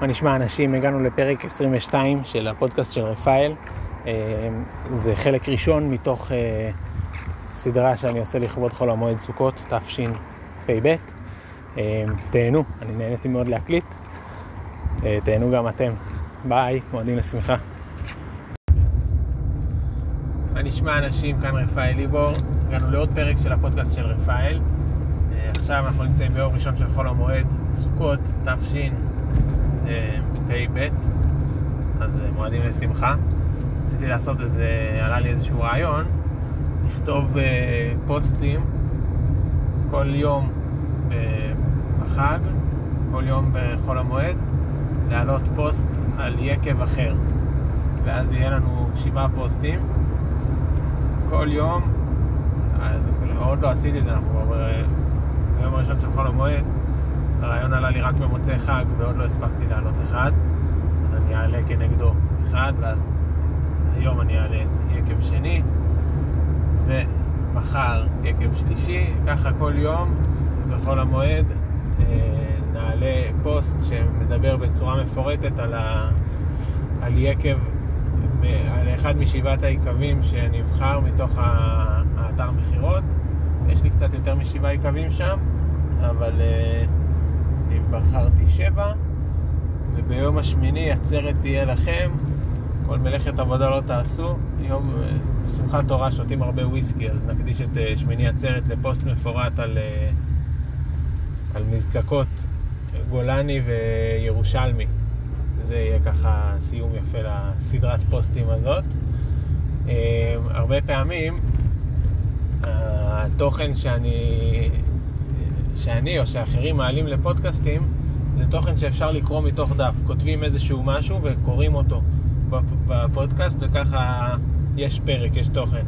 מה נשמע אנשים? הגענו לפרק 22 של הפודקאסט של רפאל. אה, זה חלק ראשון מתוך אה, סדרה שאני עושה לכבוד חול המועד סוכות, תשפ"ב. אה, תהנו, אני נהניתי מאוד להקליט. תהנו גם אתם. ביי, מועדים לשמחה. מה נשמע אנשים? כאן רפאל ליבור. הגענו לעוד פרק של הפודקאסט של רפאל. עכשיו אנחנו נמצאים ביום ראשון של חול המועד, סוכות, תש"פ. פ"ב, אז אה, מועדים לשמחה. רציתי לעשות איזה, עלה לי איזשהו רעיון, לכתוב אה, פוסטים כל יום אה, בחג, כל יום בחול המועד, להעלות פוסט על יקב אחר. ואז יהיה לנו שבעה פוסטים כל יום, אז עוד לא עשיתי את זה, אנחנו כבר ביום הראשון של חול המועד, הרעיון עלה לי רק במוצאי חג ועוד לא הספקתי לעלות אחד, אז אני אעלה כנגדו אחד, ואז היום אני אעלה יקב שני, ומחר יקב שלישי, ככה כל יום, בכל המועד, אה, נעלה פוסט שמדבר בצורה מפורטת על, ה... על יקב, על אחד משבעת היקבים שנבחר מתוך האתר מכירות. יש לי קצת יותר משבעה יקבים שם, אבל... Uh, בחרתי שבע, וביום השמיני עצרת תהיה לכם, כל מלאכת עבודה לא תעשו. יום, בשמחת תורה שותים הרבה וויסקי, אז נקדיש את אה, שמיני עצרת לפוסט מפורט על, אה, על מזקקות גולני וירושלמי. זה יהיה ככה סיום יפה לסדרת פוסטים הזאת. אה, הרבה פעמים התוכן שאני שאני או שאחרים מעלים לפודקאסטים, זה תוכן שאפשר לקרוא מתוך דף. כותבים איזשהו משהו וקוראים אותו בפודקאסט, וככה יש פרק, יש תוכן.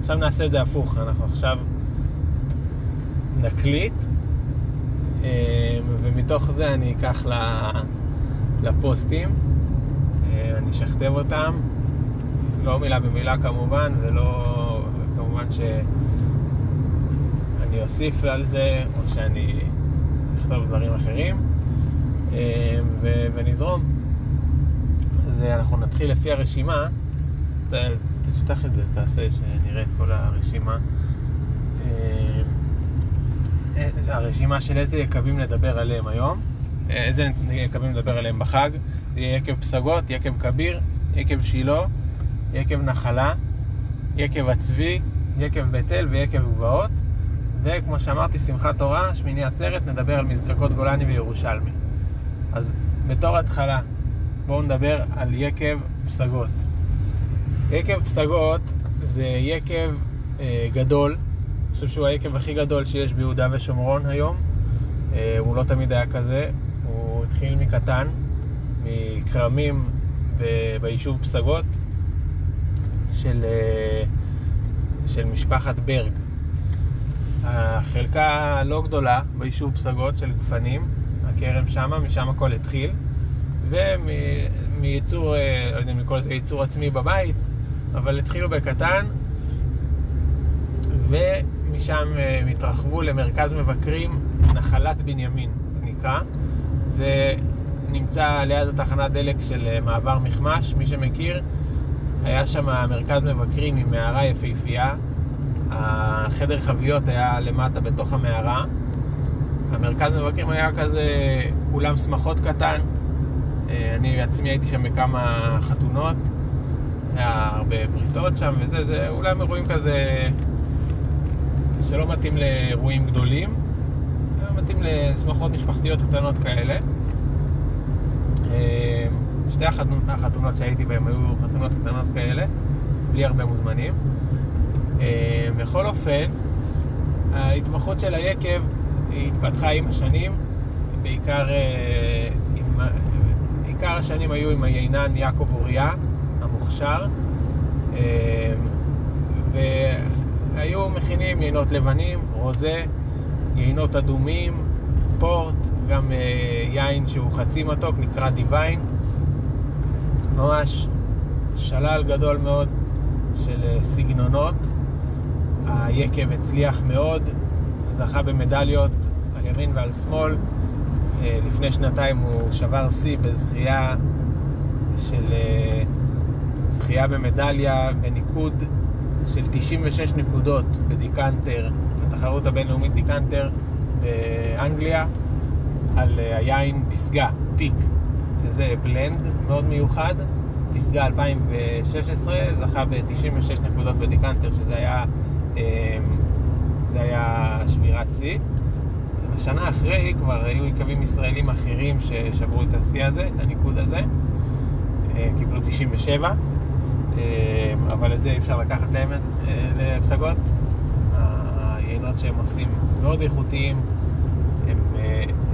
עכשיו נעשה את זה הפוך, אנחנו עכשיו נקליט, אה, ומתוך זה אני אקח לפוסטים, אה, אני אשכתב אותם, לא מילה במילה כמובן, ולא, כמובן ש... אני אוסיף על זה, או שאני אכתוב דברים אחרים, אה, ו- ונזרום. אז אה, אנחנו נתחיל לפי הרשימה. תפתח את זה, תעשה שנראה את כל הרשימה. אה, הרשימה של איזה יקבים נדבר עליהם היום, איזה יקבים נדבר עליהם בחג, יהיה יקב פסגות, יקב כביר, יקב שילה, יקב נחלה, יקב הצבי, יקב בית אל ויקב גבעות. וכמו שאמרתי, שמחת תורה, שמיני עצרת, נדבר על מזקקות גולני וירושלמי. אז בתור התחלה, בואו נדבר על יקב פסגות. יקב פסגות זה יקב אה, גדול, אני חושב שהוא היקב הכי גדול שיש ביהודה ושומרון היום. אה, הוא לא תמיד היה כזה, הוא התחיל מקטן, מכרמים ביישוב פסגות של, אה, של משפחת ברג. החלקה לא גדולה ביישוב פסגות של גפנים, הכרם שמה, משם הכל התחיל, ומייצור, אה, לא יודע אם לקרוא לזה ייצור עצמי בבית, אבל התחילו בקטן, ומשם אה, הם התרחבו למרכז מבקרים, נחלת בנימין, זה נקרא. זה נמצא ליד התחנת דלק של אה, מעבר מכמש, מי שמכיר. היה שם מרכז מבקרים עם מערה יפהפייה, החדר חביות היה למטה בתוך המערה. המרכז מבקרים היה כזה אולם שמחות קטן. אה, אני עצמי הייתי שם בכמה חתונות. היה הרבה בריתות שם וזה, זה אולם אירועים כזה שלא מתאים לאירועים גדולים. היה מתאים לשמחות משפחתיות קטנות כאלה. אה, שתי החתונות שהייתי בהן היו חתונות קטנות כאלה, בלי הרבה מוזמנים. אה, בכל אופן, ההתמחות של היקב התפתחה עם השנים, בעיקר אה, עם, עיקר השנים היו עם היינן יעקב אוריה, המוכשר, אה, והיו מכינים יינות לבנים, רוזה, יינות אדומים, פורט, גם יין שהוא חצי מתוק, נקרא דיוויין. ממש שלל גדול מאוד של סגנונות. היקב הצליח מאוד, זכה במדליות על ימין ועל שמאל, אה, לפני שנתיים הוא שבר שיא בזכייה של אה, זכייה במדליה בניקוד של 96 נקודות בדיקנטר, בתחרות הבינלאומית דיקנטר באנגליה, על אה, היין פסגה, פיק, שזה בלנד מאוד מיוחד. פסגה 2016 זכה ב-96 נקודות בדיקנטר, שזה היה, זה היה שבירת שיא. בשנה אחרי כבר היו יקבים ישראלים אחרים ששברו את השיא הזה, את הניקוד הזה, אה, קיבלו 97, אה, אבל את זה אי אפשר לקחת להם אה, לפסגות. היינות שהם עושים מאוד איכותיים, הם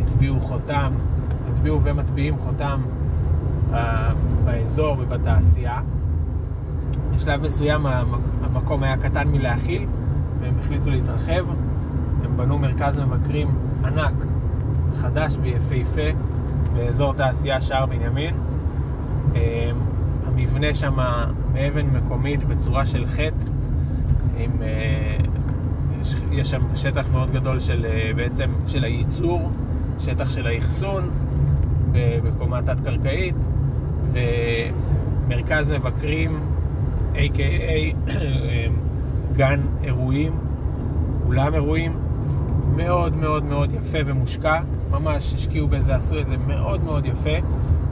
הטביעו חותם, הטביעו ומטביעים חותם באזור ובתעשייה. בשלב מסוים המקום היה קטן מלהכיל, והם החליטו להתרחב. הם בנו מרכז מבקרים ענק, חדש ויפהפה, באזור תעשייה שער בנימין. אמ, המבנה שם מאבן מקומית בצורה של חטא, עם, אה, יש, יש שם שטח מאוד גדול של אה, בעצם של הייצור, שטח של האחסון בקומה תת-קרקעית, ומרכז מבקרים, a.k.a גן אירועים, אולם אירועים, מאוד מאוד מאוד יפה ומושקע, ממש השקיעו בזה, עשו את זה מאוד מאוד יפה.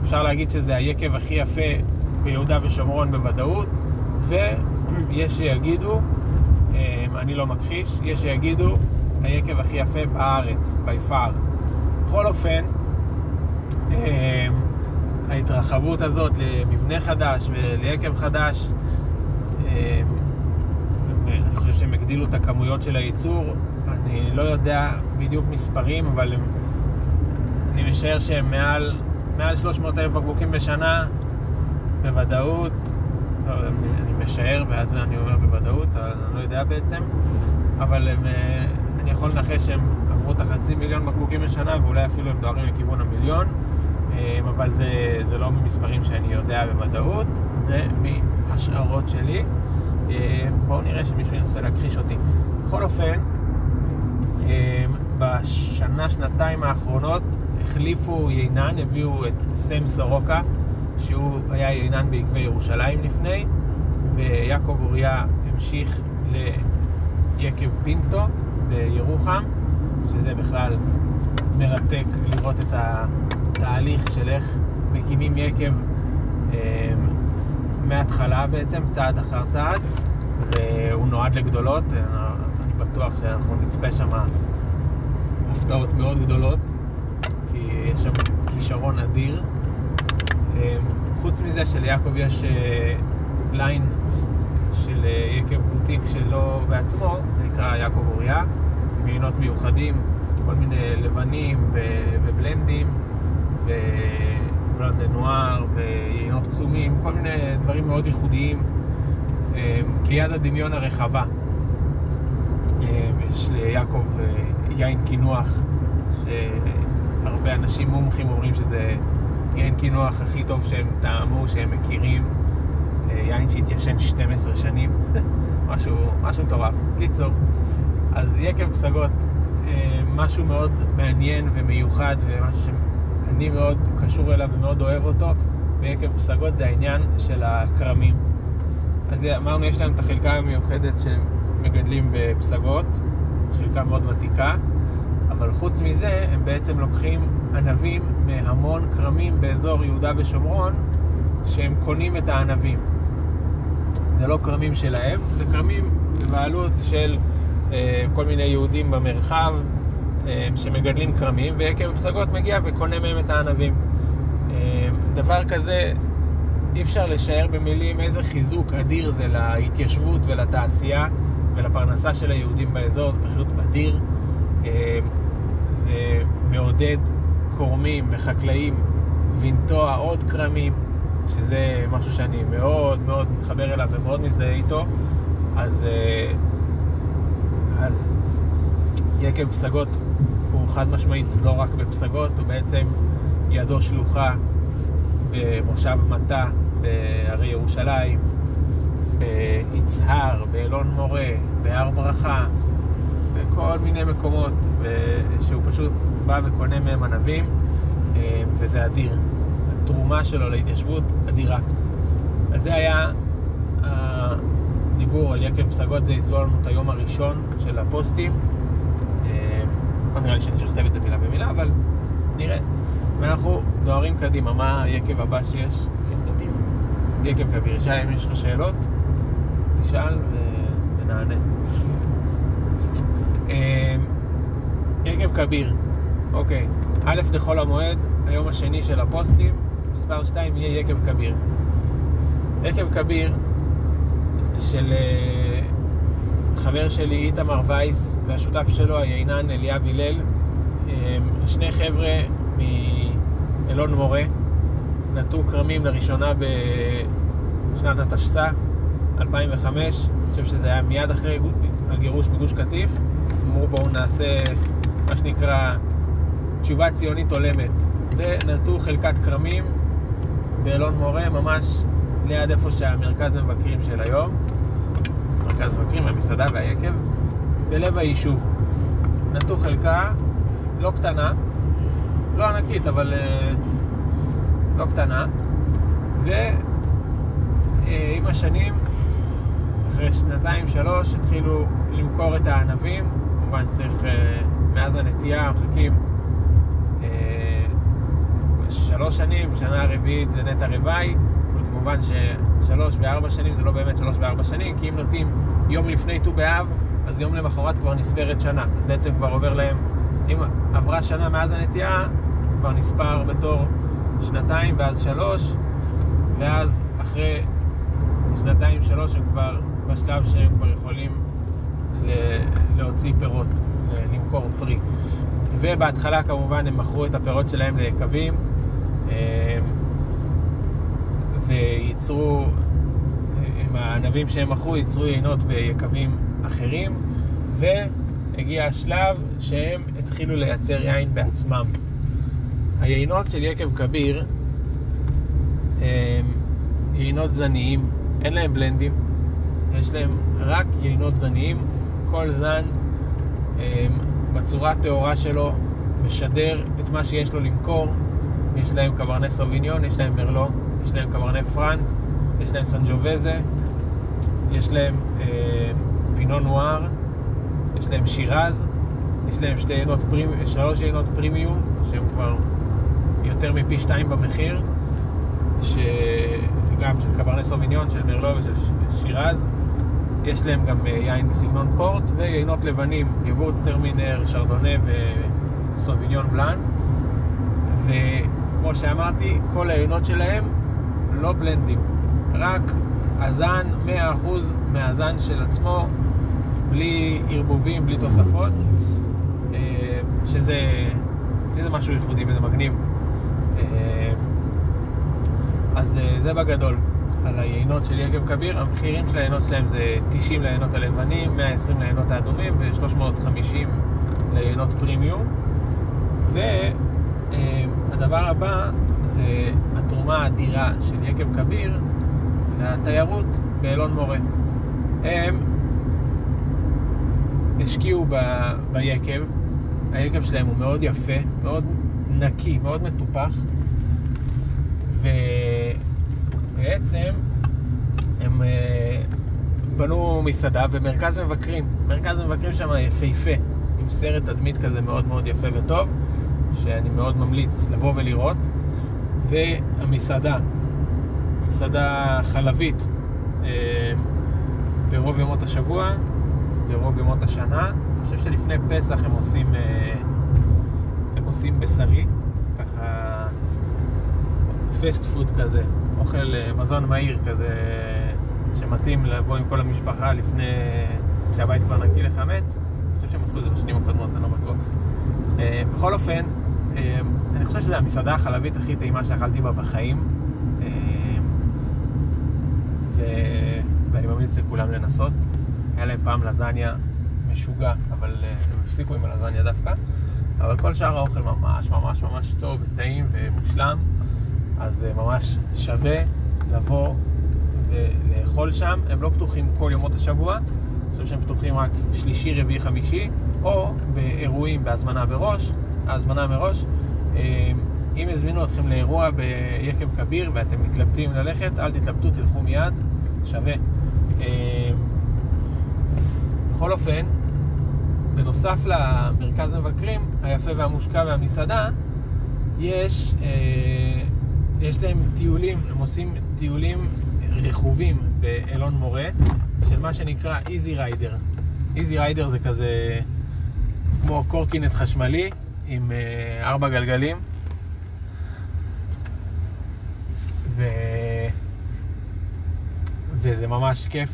אפשר להגיד שזה היקב הכי יפה ביהודה ושומרון בוודאות, ויש שיגידו, אמ, אני לא מכחיש, יש שיגידו, היקב הכי יפה בארץ, by far. בכל אופן, אמ, ההתרחבות הזאת למבנה חדש וליקב חדש, אני חושב שהם הגדילו את הכמויות של הייצור, אני לא יודע בדיוק מספרים, אבל הם, אני משער שהם מעל, מעל 300 אלף בקבוקים בשנה, בוודאות. טוב, אני, אני משער, ואז אני אומר בוודאות, אני לא יודע בעצם, אבל הם, אה, אני יכול לנחש שהם עברו את החצי מיליון בקבוקים בשנה, ואולי אפילו הם דוהרים לכיוון המיליון, אה, אבל זה, זה לא ממספרים שאני יודע בוודאות, זה מהשערות שלי. אה, בואו נראה שמישהו ינסה להכחיש אותי. בכל אופן, אמ, בשנה, שנתיים האחרונות החליפו יינן, הביאו את סם סורוקה, שהוא היה יינן בעקבי ירושלים לפני, ויעקב אוריה המשיך ליקב פינטו בירוחם, שזה בכלל מרתק לראות את התהליך של איך מקימים יקב אמ, מההתחלה בעצם, צעד אחר צעד, והוא נועד לגדולות. בטוח שאנחנו נצפה שם הפתעות מאוד גדולות, כי יש שם כישרון אדיר. אמ, חוץ מזה שליעקב יש אה, ליין של אה, יקב בוטיק שלו בעצמו, נקרא יעקב אוריה, מעינות מיוחדים, כל מיני לבנים ובלנדים, ובלנדה נואר ויינות קסומים, כל מיני דברים מאוד ייחודיים, אמ, כיד הדמיון הרחבה. יש ליעקב אה, יין קינוח, שהרבה אנשים מומחים אומרים שזה יין קינוח הכי טוב שהם טעמו, שהם מכירים. אה, יין שהתיישן 12 שנים, משהו, משהו מטורף. קיצור, אז יקב פסגות, אה, משהו מאוד מעניין ומיוחד ומשהו שאני מאוד קשור אליו ומאוד אוהב אותו ביקב פסגות זה העניין של הכרמים. אז אמרנו, יש להם את החלקה המיוחדת שהם מגדלים בפסגות, חלקה מאוד ותיקה, אבל חוץ מזה הם בעצם לוקחים ענבים מהמון כרמים באזור יהודה ושומרון שהם קונים את הענבים. זה לא כרמים שלהם, זה כרמים בבעלות של אה, כל מיני יהודים במרחב שמגדלים כרמים, ועקב פסגות מגיע וקונה מהם את הענבים. אה, דבר כזה, אי אפשר לשער במילים איזה חיזוק אדיר זה להתיישבות ולתעשייה. ולפרנסה של היהודים באזור, זה פשוט אדיר. אה, זה מעודד כורמים וחקלאים לנטוע עוד כרמים, שזה משהו שאני מאוד מאוד מתחבר אליו ומאוד מזדהה איתו. אה, אז יקב פסגות הוא חד משמעית לא רק בפסגות, הוא בעצם ידו שלוחה במושב מטה בהרי ירושלים, ביצהר, באלון מורה, בהר ברכה, בכל מיני מקומות, שהוא פשוט בא וקונה מהם ענבים. וזה אדיר. התרומה שלו להתיישבות אדירה. אז זה היה הדיבור על יקב פסגות, זה יסגור לנו את היום הראשון של הפוסטים. לא נראה לי שאני שוכתב את זה מילה במילה, אבל נראה. ואנחנו דוהרים קדימה, מה היקב הבא שיש? יקב כביר. שאלה אם יש לך שאלות, תשאל ונענה. יקב כביר, אוקיי. א' דחול המועד, היום השני של הפוסטים, מספר 2 יהיה יקב כביר. יקב כביר של חבר שלי איתמר וייס והשותף שלו היינן אליאב הלל, שני חבר'ה מאלון מורה, נטו כרמים לראשונה בשנת התשס"א, 2005, אני חושב שזה היה מיד אחרי הגירוש מגוש קטיף, אמרו בואו נעשה מה שנקרא תשובה ציונית הולמת, ונטו חלקת כרמים באלון מורה, ממש ליד איפה שהמרכז המבקרים של היום, מרכז מבקרים, המסעדה והיקב, בלב היישוב. נטו חלקה לא קטנה, לא ענקית, אבל uh, לא קטנה, ועם uh, השנים, אחרי שנתיים, שלוש, התחילו למכור את הענבים, כמובן שצריך, uh, מאז הנטייה מחכים שלוש שנים, בשנה הרביעית זה נטע רוואי, כמובן ששלוש וארבע שנים זה לא באמת שלוש וארבע שנים, כי אם נותנים יום לפני ט"ו באב, אז יום למחרת כבר נספרת שנה. אז בעצם כבר עובר להם, אם עברה שנה מאז הנטייה, כבר נספר בתור שנתיים ואז שלוש, ואז אחרי שנתיים שלוש הם כבר בשלב שהם כבר יכולים להוציא פירות, למכור פרי. ובהתחלה כמובן הם מכרו את הפירות שלהם ליקבים. וייצרו, עם הענבים שהם מכרו, ייצרו יינות ביקבים אחרים, והגיע השלב שהם התחילו לייצר יין בעצמם. היינות של יקב כביר הם יינות זניים, אין להם בלנדים, יש להם רק יינות זניים, כל זן בצורה הטהורה שלו משדר את מה שיש לו למכור, יש להם קברני סוביניון, יש להם מרלו, יש להם קברני פרנק, יש להם סנג'ובזה, יש להם אה, פינו נואר, יש להם שירז, יש להם שתי עינות פרימ... שלוש עינות פרימיום, שהם כבר יותר מפי שתיים במחיר, שגם של קברני סוביניון, של מרלו ושל שירז. יש להם גם אה, יין בסגנון פורט, ויינות לבנים, גבורץ טרמינר, שרדונה וסוביניון בלאן. וכמו שאמרתי, כל היינות שלהם לא בלנדים, רק הזן 100% מהזן של עצמו, בלי ערבובים, בלי תוספות, אה, שזה, שזה משהו ייחודי וזה מגניב. אה, אז אה, זה בגדול על היינות של יקב כביר. המחירים של היינות שלהם זה 90 ליינות הלבנים, 120 ליינות האדומים ו-350 ליינות פרימיום. והדבר הבא זה התרומה האדירה של יקב כביר לתיירות באלון מורה. הם השקיעו ב, ביקב, היקב שלהם הוא מאוד יפה, מאוד נקי, מאוד מטופח, ובעצם הם אה, בנו מסעדה ומרכז מבקרים. מרכז מבקרים שם יפהפה, עם סרט תדמית כזה מאוד מאוד יפה וטוב, שאני מאוד ממליץ לבוא ולראות. והמסעדה, מסעדה חלבית אה, ברוב ימות השבוע, ברוב ימות השנה. אני חושב שלפני פסח הם עושים, אה, הם עושים בשרי, ככה פסט פוד כזה, אוכל אה, מזון מהיר כזה, שמתאים לבוא עם כל המשפחה לפני שהבית כבר נקי לחמץ. אני חושב שהם עשו את זה בשנים הקודמות, אני לא בטוח. בכל אופן, אני חושב שזו המסעדה החלבית הכי טעימה שאכלתי בה בחיים. אה, ו... ואני ממליץ לכולם לנסות. היה להם פעם לזניה משוגע, אבל אה, הם הפסיקו עם הלזניה דווקא. אבל כל שאר האוכל ממש ממש ממש טוב וטעים ומושלם, אז אה, ממש שווה לבוא ולאכול שם. הם לא פתוחים כל ימות השבוע, אני חושב שהם פתוחים רק שלישי, רביעי, חמישי, או באירועים בהזמנה מראש, ההזמנה מראש. אם יזמינו אתכם לאירוע ביקב כביר ואתם מתלבטים ללכת, אל תתלבטו, תלכו מיד, שווה. אה, בכל אופן, בנוסף למרכז מבקרים היפה והמושקע והמסעדה, יש, אה, יש להם טיולים, הם עושים טיולים רכובים באלון מורה, של מה שנקרא איזי ריידר. איזי ריידר זה כזה כמו קורקינט חשמלי עם אה, ארבע גלגלים. ו... וזה ממש כיף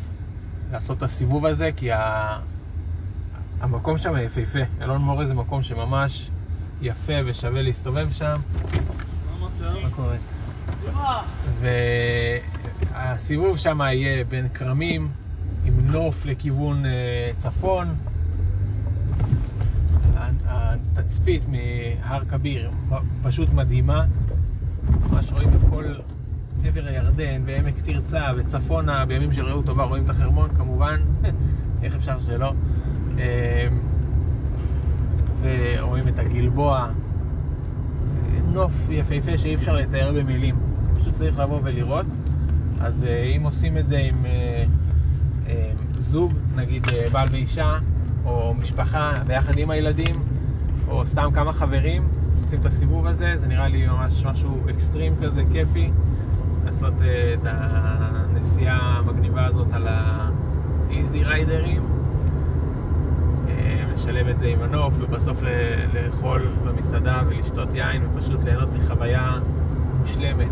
לעשות את הסיבוב הזה, כי ה... המקום שם יפהפה. אלון מורה זה מקום שממש יפה ושווה להסתובב שם. מה קורה? והסיבוב שם יהיה בין כרמים, עם נוף לכיוון אה, צפון. התצפית מהר כביר פשוט מדהימה. ממש רואים את כל עבר הירדן ועמק תרצה וצפונה, בימים של רעות טובה רואים את החרמון כמובן, איך אפשר שלא. אה, ורואים את הגלבוע, נוף יפהפה שאי אפשר לתאר במילים, פשוט צריך לבוא ולראות. אז אה, אם עושים את זה עם אה, זוג, נגיד בעל ואישה, או משפחה ביחד עם הילדים, או סתם כמה חברים, עושים את הסיבוב הזה, זה נראה לי ממש משהו אקסטרים כזה, כיפי, לעשות את הנסיעה המגניבה הזאת על האיזי ריידרים. לשלב את זה עם הנוף, ובסוף לאכול במסעדה ולשתות יין, ופשוט ליהנות מחוויה מושלמת.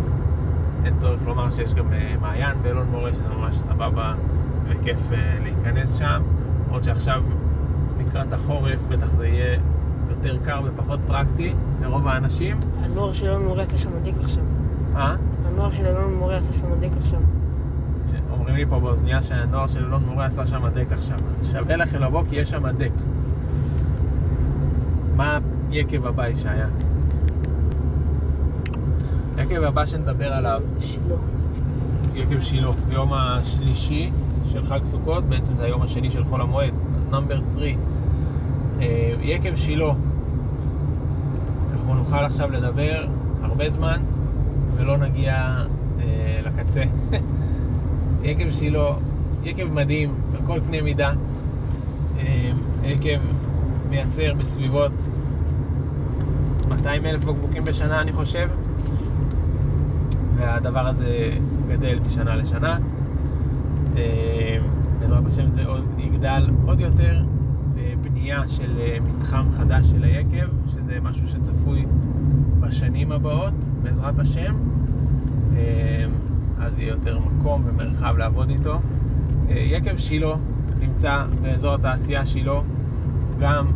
אין צורך לומר שיש גם אה, מעיין באלון מורה, שזה ממש סבבה וכיף אה, להיכנס שם. עוד שעכשיו, לקראת החורף, בטח זה יהיה יותר קר ופחות פרקטי לרוב האנשים. הנוער של אלון מורה עשה שם מדיק עכשיו. אה? הנוער של אלון מורה עשה שם מדיק עכשיו. אומרים לי פה באוזנייה שהנוער של אלון מורה עשה שם דק עכשיו. אז שווה לכם לבוא כי יש שם דק. מה היקב הבא, ישעיה? היקב הבא שנדבר עליו, שילה. יקב שילה, יום השלישי של חג סוכות, בעצם זה היום השני של חול המועד, נאמבר 3. אה, יקב שילה, נוכל עכשיו לדבר הרבה זמן ולא נגיע אה, לקצה. יקב שילה, יקב מדהים בכל קנה מידה, אה, יקב מייצר בסביבות 200 אלף בקבוקים בשנה, אני חושב, והדבר הזה גדל משנה לשנה. אה, בעזרת השם זה עוד יגדל עוד יותר בבנייה של אה, מתחם חדש של היקב, שזה משהו שצפוי בשנים הבאות, בעזרת השם. אה, אז יהיה יותר מקום ומרחב לעבוד איתו. יקב שילה נמצא באזור התעשייה שילה, גם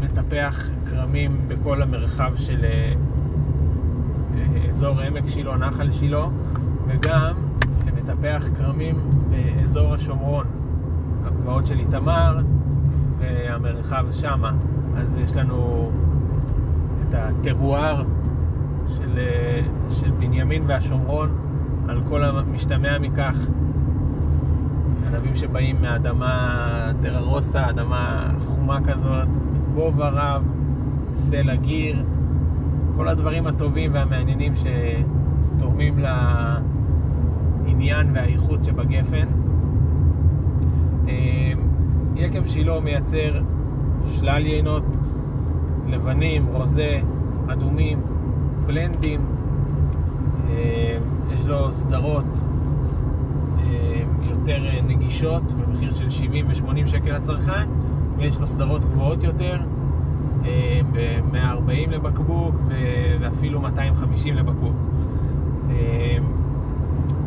מטפח כרמים בכל המרחב של אה, אה, אזור עמק שילה, נחל שילה, וגם מטפח כרמים באזור השומרון, הגבעות של איתמר והמרחב שמה. אז יש לנו את הטרואר של, אה, של בנימין והשומרון, על כל המשתמע מכך. ענבים שבאים מאדמה טררוסה, אדמה חומה כזאת, גובה רב, סלע גיר, כל הדברים הטובים והמעניינים שתורמים לעניין והאיכות שבגפן. אה, יקב שילה מייצר שלל יינות לבנים, רוזה, אדומים, בלנדים. אה, יש לו סדרות אה, יותר נגישות במחיר של 70 ו-80 שקל לצרכן. ויש לו סדרות גבוהות יותר, אה, ב-140 לבקבוק ואפילו 250 לבקבוק. אה,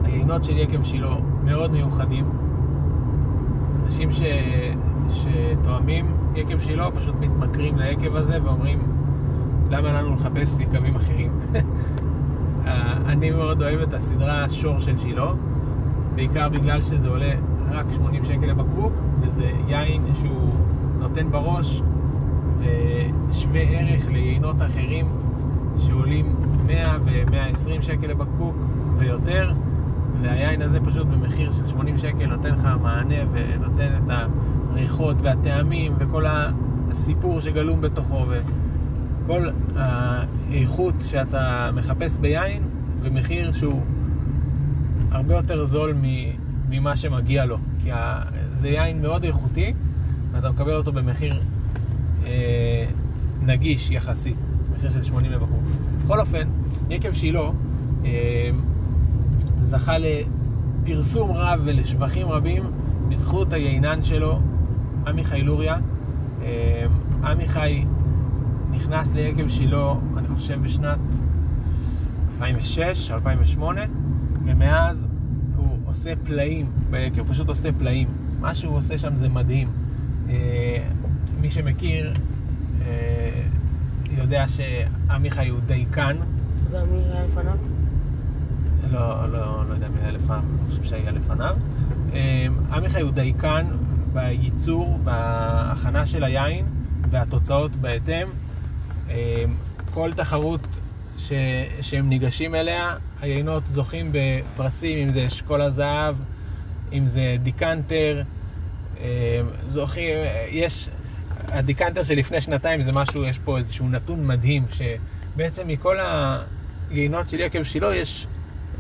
היינות של יקב שילה מאוד מיוחדים. אנשים ש... שתואמים יקב שילה פשוט מתמכרים ליקב הזה ואומרים למה לנו לחפש יקבים אחרים. אני מאוד אוהב את הסדרה שור של שילה, בעיקר בגלל שזה עולה רק 80 שקל לבקבוק, וזה יין שהוא נותן בראש ושווה ערך ליינות אחרים שעולים 100 ו-120 שקל לבקבוק ויותר והיין הזה פשוט במחיר של 80 שקל נותן לך מענה ונותן את הריחות והטעמים וכל הסיפור שגלום בתוכו כל האיכות שאתה מחפש ביין במחיר שהוא הרבה יותר זול ממה שמגיע לו. כי זה יין מאוד איכותי, ואתה מקבל אותו במחיר אה, נגיש יחסית, מחיר של 80 לבקבוק. בכל אופן, יקב שילה אה, זכה לפרסום רב ולשבחים רבים בזכות היינן שלו, עמיחי לוריה. אה, עמיחי נכנס ליקב שילה, אני חושב, בשנת 2006, 2008, ומאז הוא עושה פלאים ביקב, פשוט עושה פלאים. מה שהוא עושה שם זה מדהים. אה, מי שמכיר אה, יודע שעמיחי הוא דייקן. אתה יודע מי היה לפניו? לא, לא, לא יודע מי היה לפניו, אני חושב שהיה לפניו. אה, עמיחי הוא דייקן בייצור, בהכנה של היין והתוצאות בהתאם. כל תחרות ש... שהם ניגשים אליה, היינות זוכים בפרסים, אם זה אשכול הזהב, אם זה דיקנטר, אה, זוכים, יש, הדיקנטר של לפני שנתיים זה משהו, יש פה איזשהו נתון מדהים, שבעצם מכל היינות של יקב שילה יש,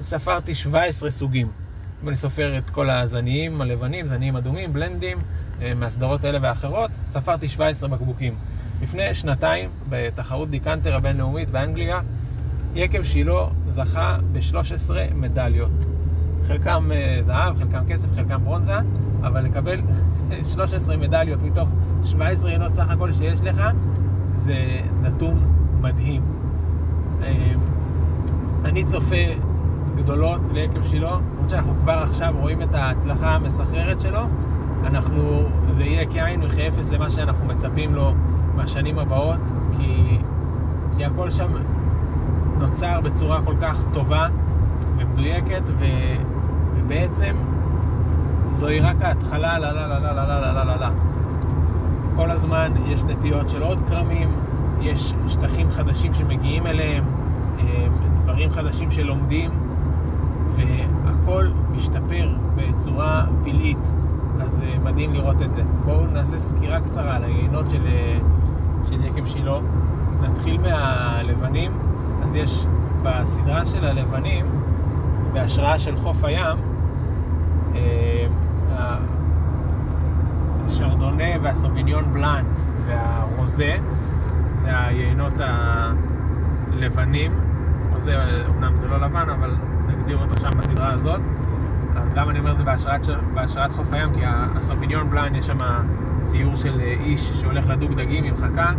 ספרתי 17 סוגים. אם אני סופר את כל הזניים הלבנים, זניים אדומים, בלנדים, אה, מהסדרות האלה ואחרות, ספרתי 17 בקבוקים. לפני שנתיים, בתחרות דיקנטר הבינלאומית באנגליה, יקב שילה זכה ב-13 מדליות. חלקם אה, זהב, חלקם כסף, חלקם ברונזה, אבל לקבל 13 מדליות מתוך 17 עינות סך הכל שיש לך, זה נתון מדהים. אה, אני צופה גדולות ליקב שילה, שאנחנו כבר עכשיו רואים את ההצלחה המסחררת שלו, אנחנו, זה יהיה כאין וכאפס למה שאנחנו מצפים לו בשנים הבאות, כי, כי הכל שם נוצר בצורה כל כך טובה ומדויקת, ו, ובעצם זוהי רק ההתחלה, לה לה לה לה לה לה לה לה לה. כל הזמן יש נטיות של עוד כרמים, יש שטחים חדשים שמגיעים אליהם, דברים חדשים שלומדים, והכל משתפר בצורה פלאית. אז אה, מדהים לראות את זה. בואו נעשה סקירה קצרה על היינות של, אה, של יקב שילה. נתחיל מהלבנים. אז יש בסדרה של הלבנים, בהשראה של חוף הים, אה, השרדונה והסוביניון בלאן והרוזה, זה היינות הלבנים. רוזה, אמנם זה לא לבן, אבל נגדיר אותו שם בסדרה הזאת. אז למה אני אומר זה בהשראת, בהשראת חוף הים? כי הסוביניון בלאן יש שם ציור של איש שהולך לדוג דגים עם חכה.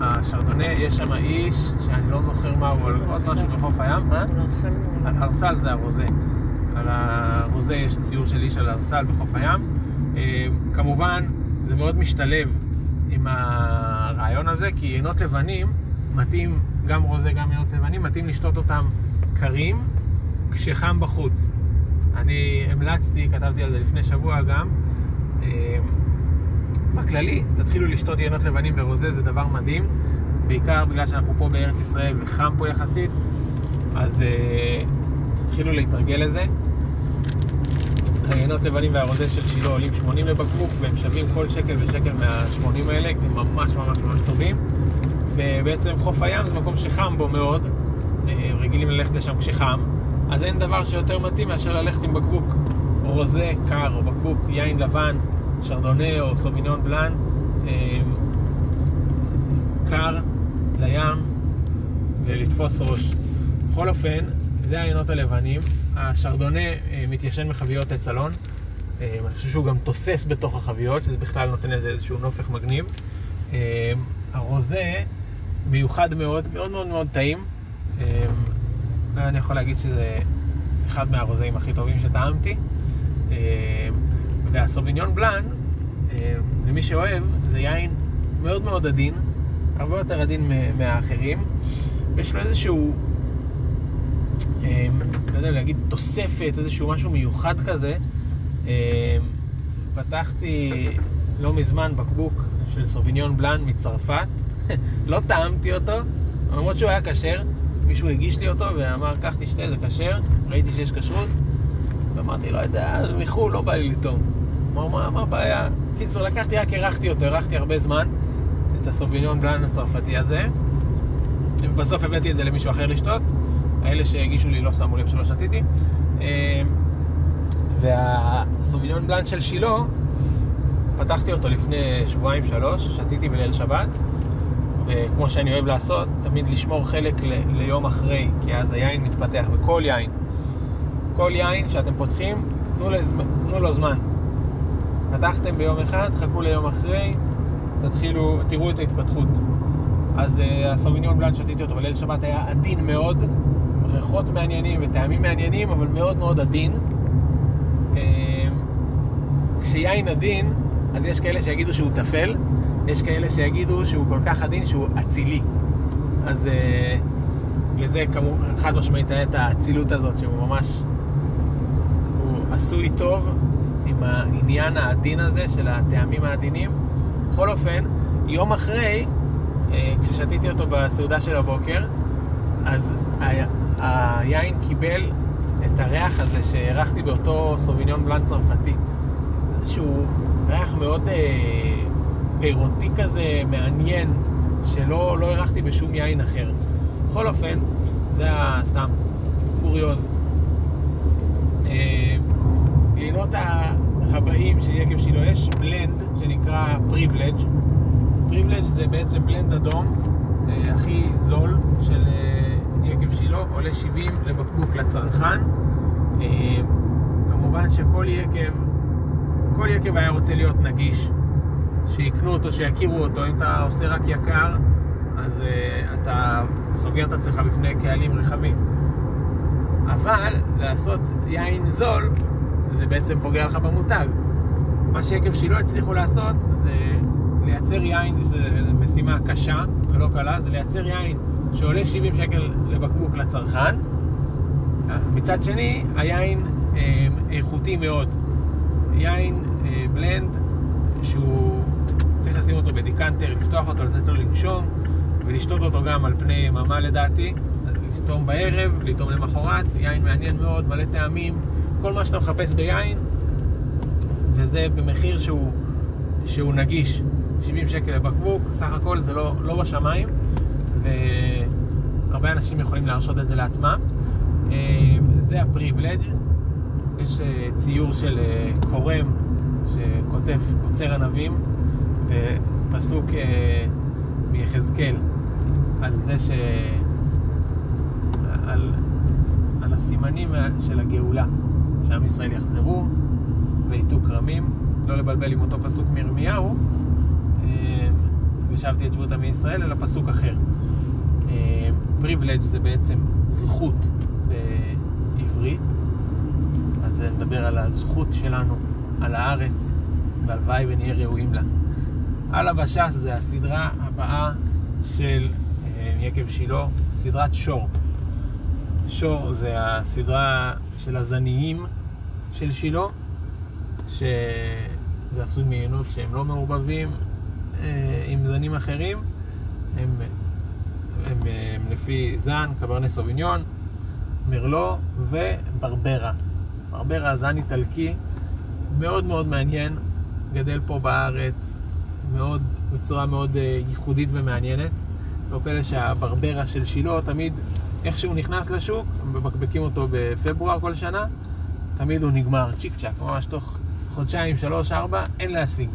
השרדונה, יש שם איש, שאני לא זוכר מה הוא, אבל עוד משהו בחוף הים, אה? על הרסל זה הרוזה. על הרוזה יש ציור של איש על הרסל בחוף הים. אה, כמובן, זה מאוד משתלב עם הרעיון הזה, כי עינות לבנים מתאים, גם רוזה, גם עינות לבנים, מתאים לשתות אותם קרים כשחם בחוץ. אני המלצתי, כתבתי על זה לפני שבוע גם, אה, בכללי, תתחילו לשתות יינות לבנים ורוזה, זה דבר מדהים. בעיקר בגלל שאנחנו פה בארץ ישראל וחם פה יחסית, אז uh, תתחילו להתרגל לזה. היינות לבנים והרוזה של שילה עולים 80 לבקבוק, והם שווים כל שקל ושקל מה-80 האלה, כי הם ממש ממש ממש טובים. ובעצם חוף הים זה מקום שחם בו מאוד, אה, רגילים ללכת לשם כשחם, אז אין דבר שיותר מתאים מאשר ללכת עם בקבוק רוזה קר או בקבוק יין לבן שרדונה או סומיניון בלאן, אה, קר לים ולתפוס ראש. בכל אופן, זה העיינות הלבנים. השרדונה אה, מתיישן מחביות עץ אלון. אה, אני חושב שהוא גם תוסס בתוך החביות, שזה בכלל נותן לזה איזשהו נופך מגניב. הרוזה מיוחד מאוד, מאוד מאוד מאוד טעים. אני יכול להגיד שזה אחד מהרוזאים הכי טובים שטעמתי. והסוביניון בלאן, אה, למי שאוהב, זה יין מאוד מאוד עדין, הרבה יותר עדין מהאחרים, ויש לו איזשהו, אה, לא יודע להגיד, תוספת, איזשהו משהו מיוחד כזה. אה, פתחתי לא מזמן בקבוק של סוביניון בלאן מצרפת, לא טעמתי אותו, למרות שהוא היה כשר, מישהו הגיש לי אותו ואמר, קח תשתה, זה כשר, ראיתי שיש כשרות, ואמרתי, לא יודע, מחו"ל לא בא לי לטעום. אמר, מה, מה הבעיה? קיצור, לקחתי, רק הרחתי אותו, הרחתי הרבה זמן, את הסוביניון בלאן הצרפתי הזה. בסוף הבאתי את זה למישהו אחר לשתות. האלה שהגישו לי לא שמו לב שלא שתיתי. אה, והסוביניון בלאן של שילה, פתחתי אותו לפני שבועיים שלוש, שתיתי בליל שבת, וכמו שאני אוהב לעשות, תמיד לשמור חלק ל- ליום אחרי, כי אז היין מתפתח, וכל יין, כל יין שאתם פותחים, תנו, לז... תנו לו זמן. פתחתם ביום אחד, חכו ליום אחרי, תתחילו, תראו את ההתפתחות. אז uh, הסוביניון בלאן שתיתי אותו בליל שבת היה עדין מאוד, ריחות מעניינים וטעמים מעניינים, אבל מאוד מאוד עדין. Uh, כשיין עדין, אז יש כאלה שיגידו שהוא טפל, יש כאלה שיגידו שהוא כל כך עדין שהוא אצילי. אז uh, לזה כמובן, חד משמעית היה את האצילות הזאת, שהוא ממש, הוא עשוי טוב עם העניין העדין הזה של הטעמים העדינים. בכל אופן, יום אחרי, uh, כששתיתי אותו בסעודה של הבוקר, אז ה- היין קיבל את הריח הזה שהערכתי באותו סוביניון בלאן צרפתי. איזשהו ריח מאוד אה, פירותי כזה, מעניין, שלא לא הרחתי בשום יין אחר. בכל אופן, זה ה- סתם קוריוז. אה, הבאים של יקב שילה יש בלנד שנקרא פריבלג'. פריבלג' זה בעצם בלנד אדום, אה, הכי זול של אה, יקב שילה, עולה 70 לבקבוק לצרכן. אה, כמובן שכל יקב כל יקב היה רוצה להיות נגיש, שיקנו אותו, שיכירו אותו. אם אתה עושה רק יקר, אז uh, אתה סוגר את עצמך בפני קהלים רחבים. אבל לעשות יין זול, זה בעצם פוגע לך במותג. מה שיקב שילה הצליחו לעשות, זה לייצר יין, זו משימה קשה ולא קלה, זה לייצר יין שעולה 70 שקל לבקבוק לצרכן. מצד שני, היין אה, איכותי מאוד. יין אה, בלנד שהוא צריך לשים אותו בדיקנטר, לפתוח אותו, לתת לו לנשום ולשתות אותו גם על פני יממה לדעתי, לטעום בערב, לטעום למחרת, יין מעניין מאוד, מלא טעמים, כל מה שאתה מחפש ביין וזה במחיר שהוא, שהוא נגיש, 70 שקל לבקבוק, סך הכל זה לא, לא בשמיים והרבה אנשים יכולים להרשות את זה לעצמם. אה, זה הפריבלג' יש אה, ציור של אה, קורם שכותב קוצר ענבים ופסוק אה, מיחזקאל על זה ש... על, על הסימנים של הגאולה שעם ישראל יחזרו וייטו כרמים. לא לבלבל עם אותו פסוק מירמיהו ושבתי את שבות עמי ישראל אלא פסוק אחר. פריבלג' זה בעצם זכות בעברית. אז נדבר על הזכות שלנו, על הארץ, והלוואי ונהיה ראויים לה. על הבש"ס זה הסדרה הבאה של אה, יקב שילה, סדרת שור. שור זה הסדרה של הזניים של שילה, שזה עשוי מעיינות שהם לא מעורבבים אה, עם זנים אחרים, הם, הם, הם, הם לפי זן, קברני סוביניון, מרלו וברברה. ברברה זן איטלקי מאוד מאוד מעניין, גדל פה בארץ מאוד, בצורה מאוד ייחודית ומעניינת. לא פלא שהברברה של שילה תמיד, איך שהוא נכנס לשוק, מבקבקים אותו בפברואר כל שנה, תמיד הוא נגמר צ'יק צ'אק, ממש תוך חודשיים, שלוש, ארבע, אין להשיג.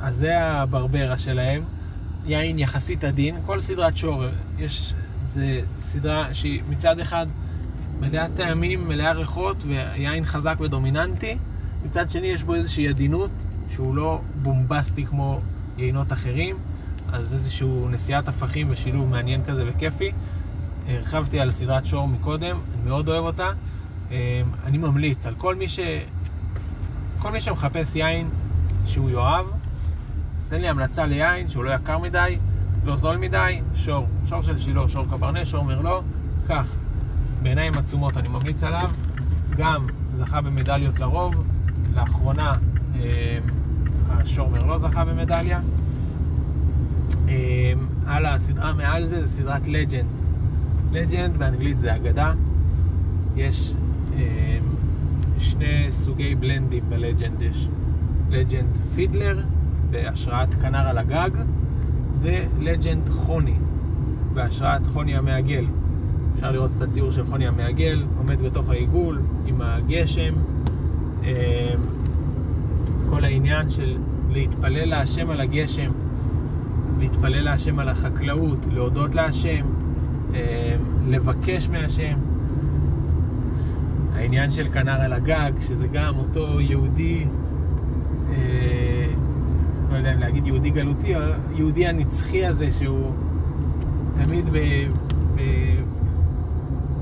אז זה הברברה שלהם, יין יחסית עדין, כל סדרת שור, יש, זה סדרה שהיא מצד אחד מלאה טעמים, מלאה ריחות ויין חזק ודומיננטי. מצד שני יש בו איזושהי עדינות שהוא לא בומבסטי כמו יינות אחרים, אז איזשהו נשיאת הפכים ושילוב מעניין כזה וכיפי. הרחבתי על סדרת שור מקודם, אני מאוד אוהב אותה. אני ממליץ על כל מי ש... כל מי שמחפש יין שהוא יאהב, תן לי המלצה ליין שהוא לא יקר מדי, לא זול מדי, שור. שור של שילה, שור קברנה, שור מרלו, קח. בעיניים עצומות, אני ממליץ עליו. גם זכה במדליות לרוב. לאחרונה אה, השור מרלו זכה במדליה. אה, על הסדרה מעל זה, זה סדרת לג'נד. לג'נד באנגלית זה אגדה. יש אה, שני סוגי בלנדים בלג'נד. יש לג'נד פידלר בהשראת כנר על הגג, ולג'נד חוני, בהשראת חוני המעגל. אפשר לראות את הציור של חוני המעגל, עומד בתוך העיגול עם הגשם. העניין של להתפלל להשם על הגשם, להתפלל להשם על החקלאות, להודות להשם, אה, לבקש מהשם. העניין של כנר על הגג, שזה גם אותו יהודי, אה, לא יודע אם להגיד יהודי גלותי, היהודי הנצחי הזה שהוא תמיד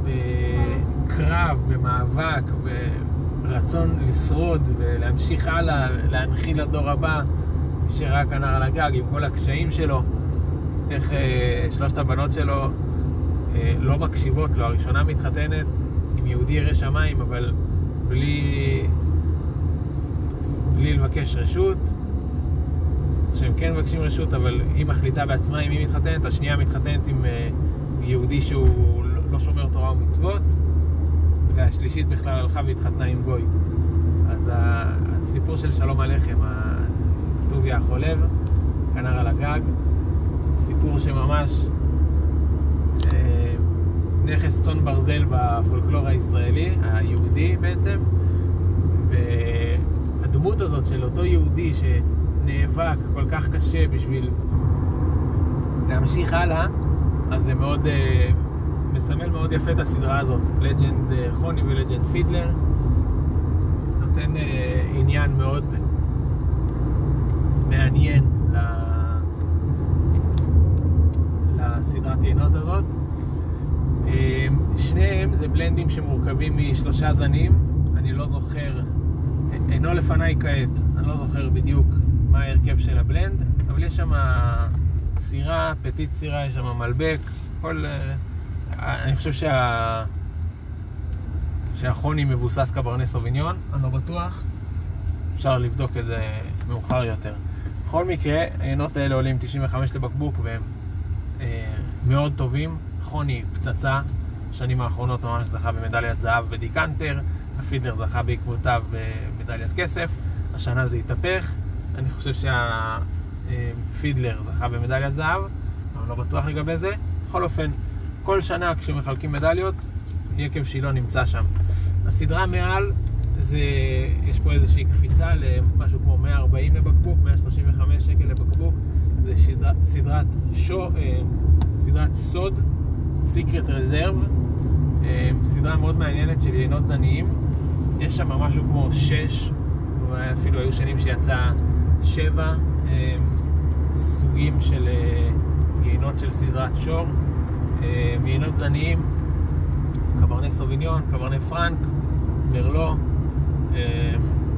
בקרב, במאבק, ברצון לשרוד ולהמשיך הלאה, להנחיל לדור הבא, שראה כנר על הגג עם כל הקשיים שלו, איך אה, שלושת הבנות שלו אה, לא מקשיבות לו, הראשונה מתחתנת עם יהודי ירא שמיים, אבל בלי, בלי לבקש רשות, שהם כן מבקשים רשות, אבל היא מחליטה בעצמה עם מי מתחתנת, השנייה מתחתנת עם אה, יהודי שהוא לא שומר תורה ומצוות, והשלישית בכלל הלכה והתחתנה עם גוי. אז הסיפור של שלום הלחם, טוביה החולב, כנר על הגג, סיפור שממש אה, נכס צאן ברזל בפולקלור הישראלי, היהודי בעצם, והדמות הזאת של אותו יהודי שנאבק כל כך קשה בשביל להמשיך הלאה, אז זה מאוד, אה, מסמל מאוד יפה את הסדרה הזאת, לג'נד אה, חוני ולג'נד פידלר, נותן עניין מאוד מעניין לסדרת יינות הזאת. אמ, שניהם זה בלנדים שמורכבים משלושה זנים, אני לא זוכר, אינו לפניי כעת, אני לא זוכר בדיוק מה ההרכב של הבלנד, אבל יש שם סירה, פטית סירה, יש שם מלבק, כל... אה, אני חושב שה... שהחוני מבוסס קברני סוביניון, אני לא בטוח, אפשר לבדוק את זה מאוחר יותר. בכל מקרה, העיינות האלה עולים 95 לבקבוק והם אה, מאוד טובים. חוני פצצה, בשנים האחרונות ממש זכה במדליית זהב בדיקנטר, הפידלר זכה בעקבותיו במדליית כסף, השנה זה התהפך, אני חושב שהפידלר זכה במדליית זהב, אני לא בטוח לגבי זה. בכל אופן, כל שנה כשמחלקים מדליות, יקב שילה נמצא שם. הסדרה מעל זה, יש פה איזושהי קפיצה למשהו כמו 140 לבקבוק, 135 שקל לבקבוק. זה שדרה, סדרת, שו, אה, סדרת סוד, Secret Reserve, אה, סדרה מאוד מעניינת של יינות זניים. יש שם משהו כמו 6, אפילו היו שנים שיצא 7 אה, סוגים של יינות של סדרת שור. יינות זניים, קברני סוביניון, קברני פרנק, מרלו,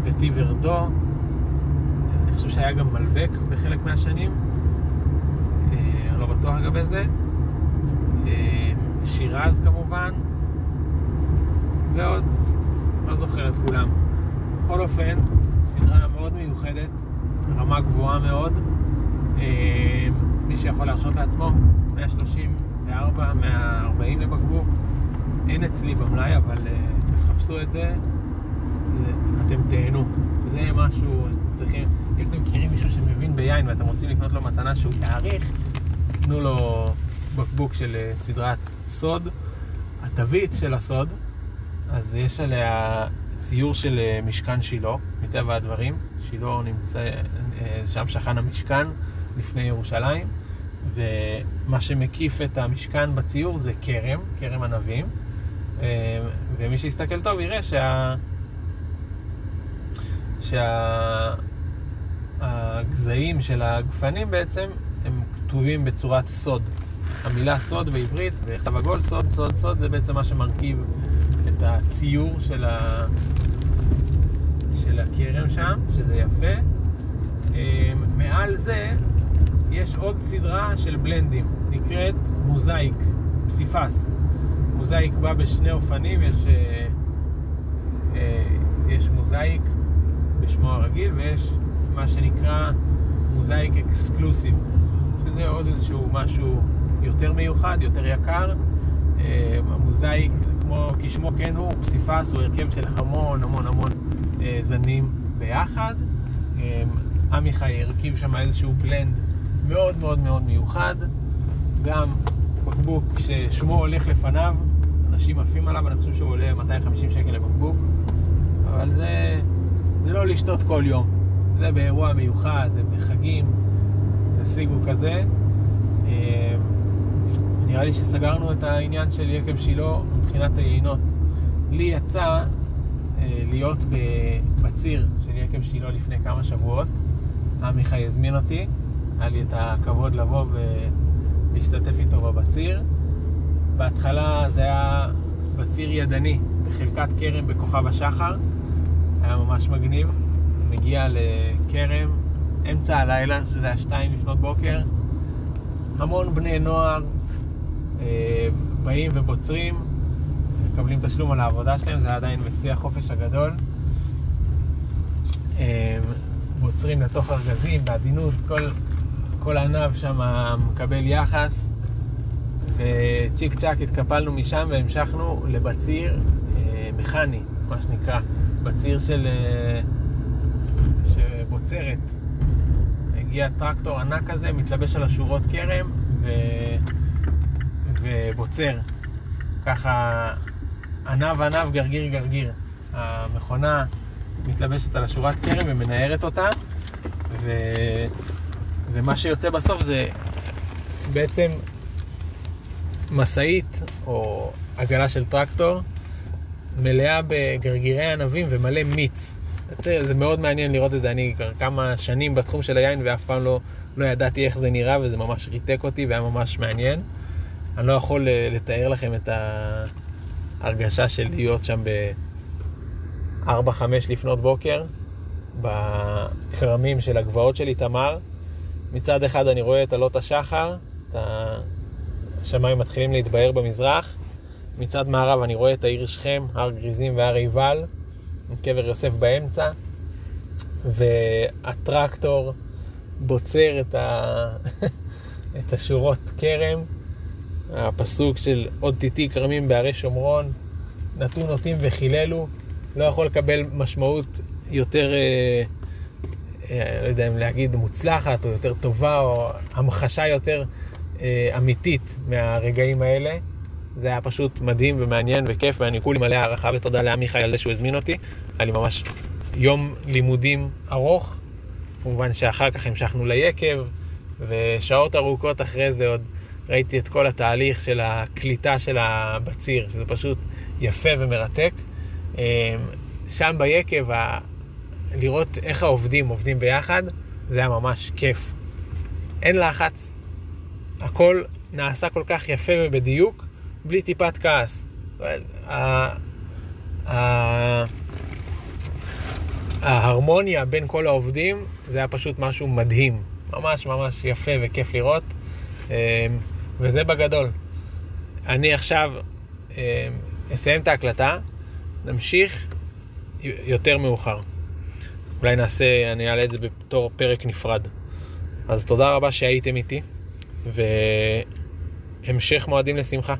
פטי ורדו, אני חושב שהיה גם מלבק בחלק מהשנים, אה, לא בטוח לגבי זה, אה, שירז כמובן, ועוד, לא זוכר את כולם. בכל אופן, סדרה מאוד מיוחדת, רמה גבוהה מאוד. אה, מי שיכול להרשות לעצמו, 134, 140 לבקבוק. אין אצלי במלאי, אבל תחפשו את זה, אתם תהנו. זה משהו, צריכים, אם אתם מכירים מישהו שמבין ביין ואתם רוצים לקנות לו מתנה שהוא יעריך, תנו לו בקבוק של אה, סדרת סוד. התווית של הסוד, אז יש עליה ציור של אה, משכן שילה, מטבע הדברים. שילה נמצא, אה, שם שכן המשכן לפני ירושלים, ומה שמקיף את המשכן בציור זה כרם, כרם ענבים, ומי שיסתכל טוב יראה שה... שהגזעים של הגפנים בעצם הם כתובים בצורת סוד. המילה סוד בעברית בכתב עגול, סוד, סוד, סוד, זה בעצם מה שמרכיב את הציור של, ה... של הכרם שם, שזה יפה. אמ, מעל זה יש עוד סדרה של בלנדים, נקראת מוזאיק, פסיפס. מוזאיק בא בשני אופנים, יש, אה, אה, יש מוזאיק בשמו הרגיל, ויש מה שנקרא מוזאיק אקסקלוסיב, שזה עוד איזשהו משהו יותר מיוחד, יותר יקר. אה, המוזאיק, כמו כשמו כן הוא, פסיפס הוא הרכב של המון המון המון אה, זנים ביחד. אה, עמיחי הרכיב שם איזשהו בלנד מאוד מאוד מאוד מיוחד, גם בקבוק ששמו הולך לפניו, אנשים עפים עליו, אני חושב שהוא עולה 250 שקל לבקבוק, אבל זה, זה לא לשתות כל יום, זה באירוע מיוחד, בחגים, תשיגו כזה. אה, נראה לי שסגרנו את העניין של יקב שילה מבחינת היינות. לי יצא אה, להיות בציר של יקב שילה לפני כמה שבועות. עמיחי הזמין אותי, היה לי את הכבוד לבוא ולהשתתף איתו בבציר. בהתחלה זה היה בציר ידני, בחלקת כרם בכוכב השחר. היה ממש מגניב. מגיע לכרם, אמצע הלילה, שזה היה שתיים לפנות בוקר. המון בני נוער אה, באים ובוצרים, מקבלים תשלום על העבודה שלהם, זה עדיין בשיא החופש הגדול. אה, בוצרים לתוך ארגזים, בעדינות, כל, כל ענב שם מקבל יחס. וצ'יק צ'אק התקפלנו משם והמשכנו לבציר אה, מכני, מה שנקרא, בציר של... אה, שבוצרת. הגיע טרקטור ענק כזה, מתלבש על השורות כרם ו... ובוצר. ככה ענב ענב, גרגיר גרגיר. המכונה מתלבשת על השורת כרם ומנערת אותה, ו... ומה שיוצא בסוף זה בעצם משאית או עגלה של טרקטור מלאה בגרגירי ענבים ומלא מיץ. זה, זה מאוד מעניין לראות את זה, אני כבר כמה שנים בתחום של היין ואף פעם לא, לא ידעתי איך זה נראה וזה ממש ריתק אותי והיה ממש מעניין. אני לא יכול אה, לתאר לכם את ההרגשה של להיות שם ב-4-5 לפנות בוקר, בכרמים של הגבעות של איתמר. מצד אחד אני רואה את עלות השחר, את השמיים מתחילים להתבהר במזרח. מצד מערב אני רואה את העיר שכם, הר גריזים והר עיבל, עם קבר יוסף באמצע, והטרקטור בוצר את, ה... את השורות כרם. הפסוק של עוד תיתי כרמים בהרי שומרון, נטו נוטים וחיללו, לא יכול לקבל משמעות יותר, אה, לא יודע אם להגיד מוצלחת או יותר טובה או המחשה יותר אה, אמיתית מהרגעים האלה. זה היה פשוט מדהים ומעניין וכיף ואני כולי מלא הערכה ותודה לעמיחי על זה שהוא הזמין אותי. היה לי ממש יום לימודים ארוך, כמובן שאחר כך המשכנו ליקב ושעות ארוכות אחרי זה עוד ראיתי את כל התהליך של הקליטה של הבציר, שזה פשוט יפה ומרתק. אמ, שם ביקב, לראות איך העובדים עובדים ביחד, זה היה ממש כיף. אין לחץ, הכל נעשה כל כך יפה ובדיוק, בלי טיפת כעס. ההרמוניה בין כל העובדים זה היה פשוט משהו מדהים, ממש ממש יפה וכיף לראות. אמ, וזה בגדול. אני עכשיו אה, אסיים את ההקלטה, נמשיך יותר מאוחר. אולי נעשה, אני אעלה את זה בתור פרק נפרד. אז תודה רבה שהייתם איתי, והמשך מועדים לשמחה.